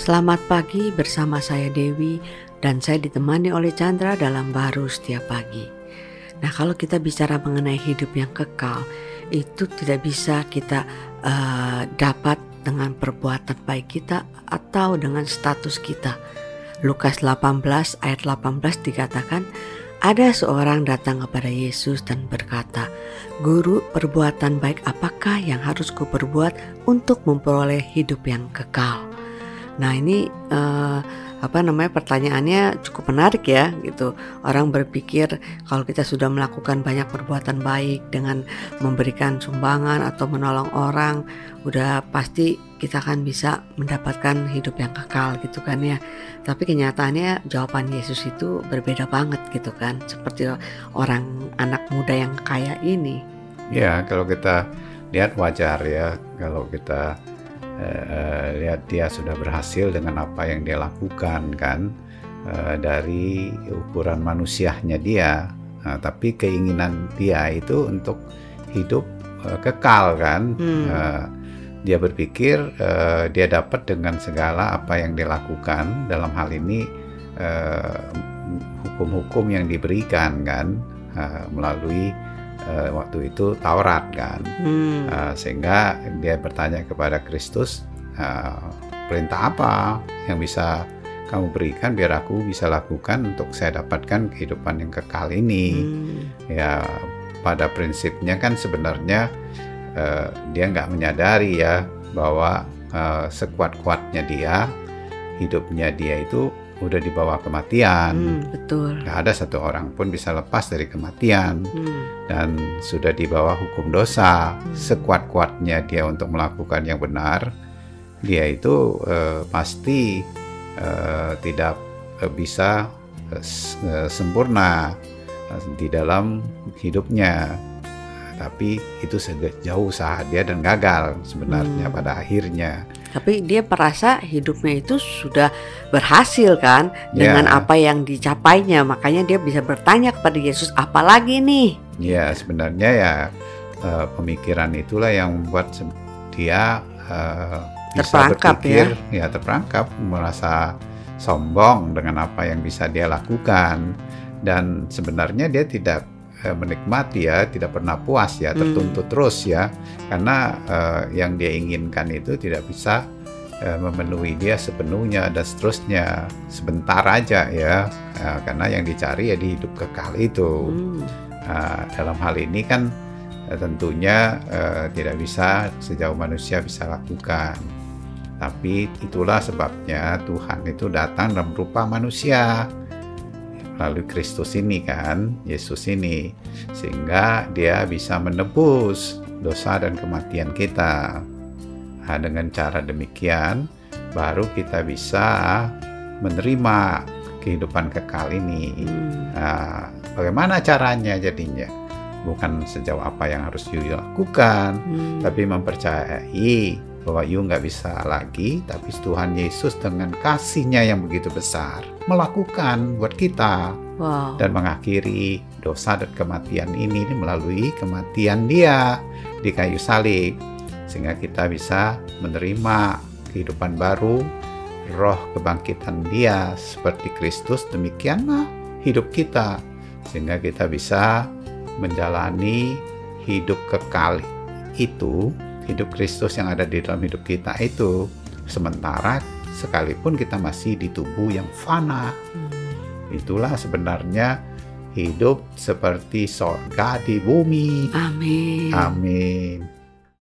Selamat pagi bersama saya Dewi dan saya ditemani oleh Chandra dalam baru setiap pagi. Nah, kalau kita bicara mengenai hidup yang kekal, itu tidak bisa kita uh, dapat dengan perbuatan baik kita atau dengan status kita. Lukas 18 ayat 18 dikatakan, ada seorang datang kepada Yesus dan berkata, "Guru, perbuatan baik apakah yang harus kuperbuat untuk memperoleh hidup yang kekal?" Nah ini uh, apa namanya pertanyaannya cukup menarik ya gitu. Orang berpikir kalau kita sudah melakukan banyak perbuatan baik dengan memberikan sumbangan atau menolong orang, udah pasti kita akan bisa mendapatkan hidup yang kekal gitu kan ya. Tapi kenyataannya jawaban Yesus itu berbeda banget gitu kan. Seperti orang anak muda yang kaya ini. Ya, kalau kita lihat wajar ya kalau kita uh, lihat dia sudah berhasil dengan apa yang dia lakukan kan? Uh, dari ukuran manusianya dia. Uh, tapi keinginan dia itu untuk hidup uh, kekal kan? Hmm. uh, dia berpikir uh, dia dapat dengan segala apa yang dia lakukan. Dalam hal ini hukum-hukum uh, yang diberikan kan? Uh, melalui uh, waktu itu Taurat kan, hmm. uh, sehingga dia bertanya kepada Kristus, uh, perintah apa yang bisa kamu berikan biar aku bisa lakukan untuk saya dapatkan kehidupan yang kekal ini. Hmm. Ya pada prinsipnya kan sebenarnya uh, dia nggak menyadari ya bahwa uh, sekuat-kuatnya dia hidupnya dia itu udah dibawa kematian. Hmm, betul. Gak ada satu orang pun bisa lepas dari kematian hmm. dan sudah dibawa hukum dosa. Hmm. Sekuat-kuatnya dia untuk melakukan yang benar, dia itu uh, pasti uh, tidak uh, bisa uh, sempurna di dalam hidupnya. Tapi itu sejauh usaha dia dan gagal sebenarnya hmm. pada akhirnya tapi dia merasa hidupnya itu sudah berhasil kan dengan yeah. apa yang dicapainya makanya dia bisa bertanya kepada Yesus apalagi nih ya sebenarnya ya uh, pemikiran itulah yang membuat dia uh, bisa terperangkap berpikir ya. ya terperangkap merasa sombong dengan apa yang bisa dia lakukan dan sebenarnya dia tidak uh, menikmati ya, tidak pernah puas ya, tertuntut hmm. terus ya, karena uh, yang dia inginkan itu tidak bisa uh, memenuhi dia sepenuhnya dan seterusnya sebentar aja ya, uh, karena yang dicari ya di hidup kekal itu. Hmm. Uh, dalam hal ini kan uh, tentunya uh, tidak bisa sejauh manusia bisa lakukan. Tapi itulah sebabnya Tuhan itu datang dalam rupa manusia melalui Kristus ini kan, Yesus ini, sehingga dia bisa menebus dosa dan kematian kita. Nah, dengan cara demikian, baru kita bisa menerima kehidupan kekal ini. Hmm. Nah, bagaimana caranya jadinya? Bukan sejauh apa yang harus dilakukan, hmm. tapi mempercayai bahwa you nggak bisa lagi, tapi Tuhan Yesus dengan kasihnya yang begitu besar melakukan buat kita wow. dan mengakhiri dosa dan kematian ini melalui kematian Dia di kayu salib, sehingga kita bisa menerima kehidupan baru, roh kebangkitan Dia seperti Kristus. Demikianlah hidup kita, sehingga kita bisa menjalani hidup kekal itu hidup Kristus yang ada di dalam hidup kita itu sementara sekalipun kita masih di tubuh yang fana. Hmm. Itulah sebenarnya hidup seperti sorga di bumi. Amin. Amin.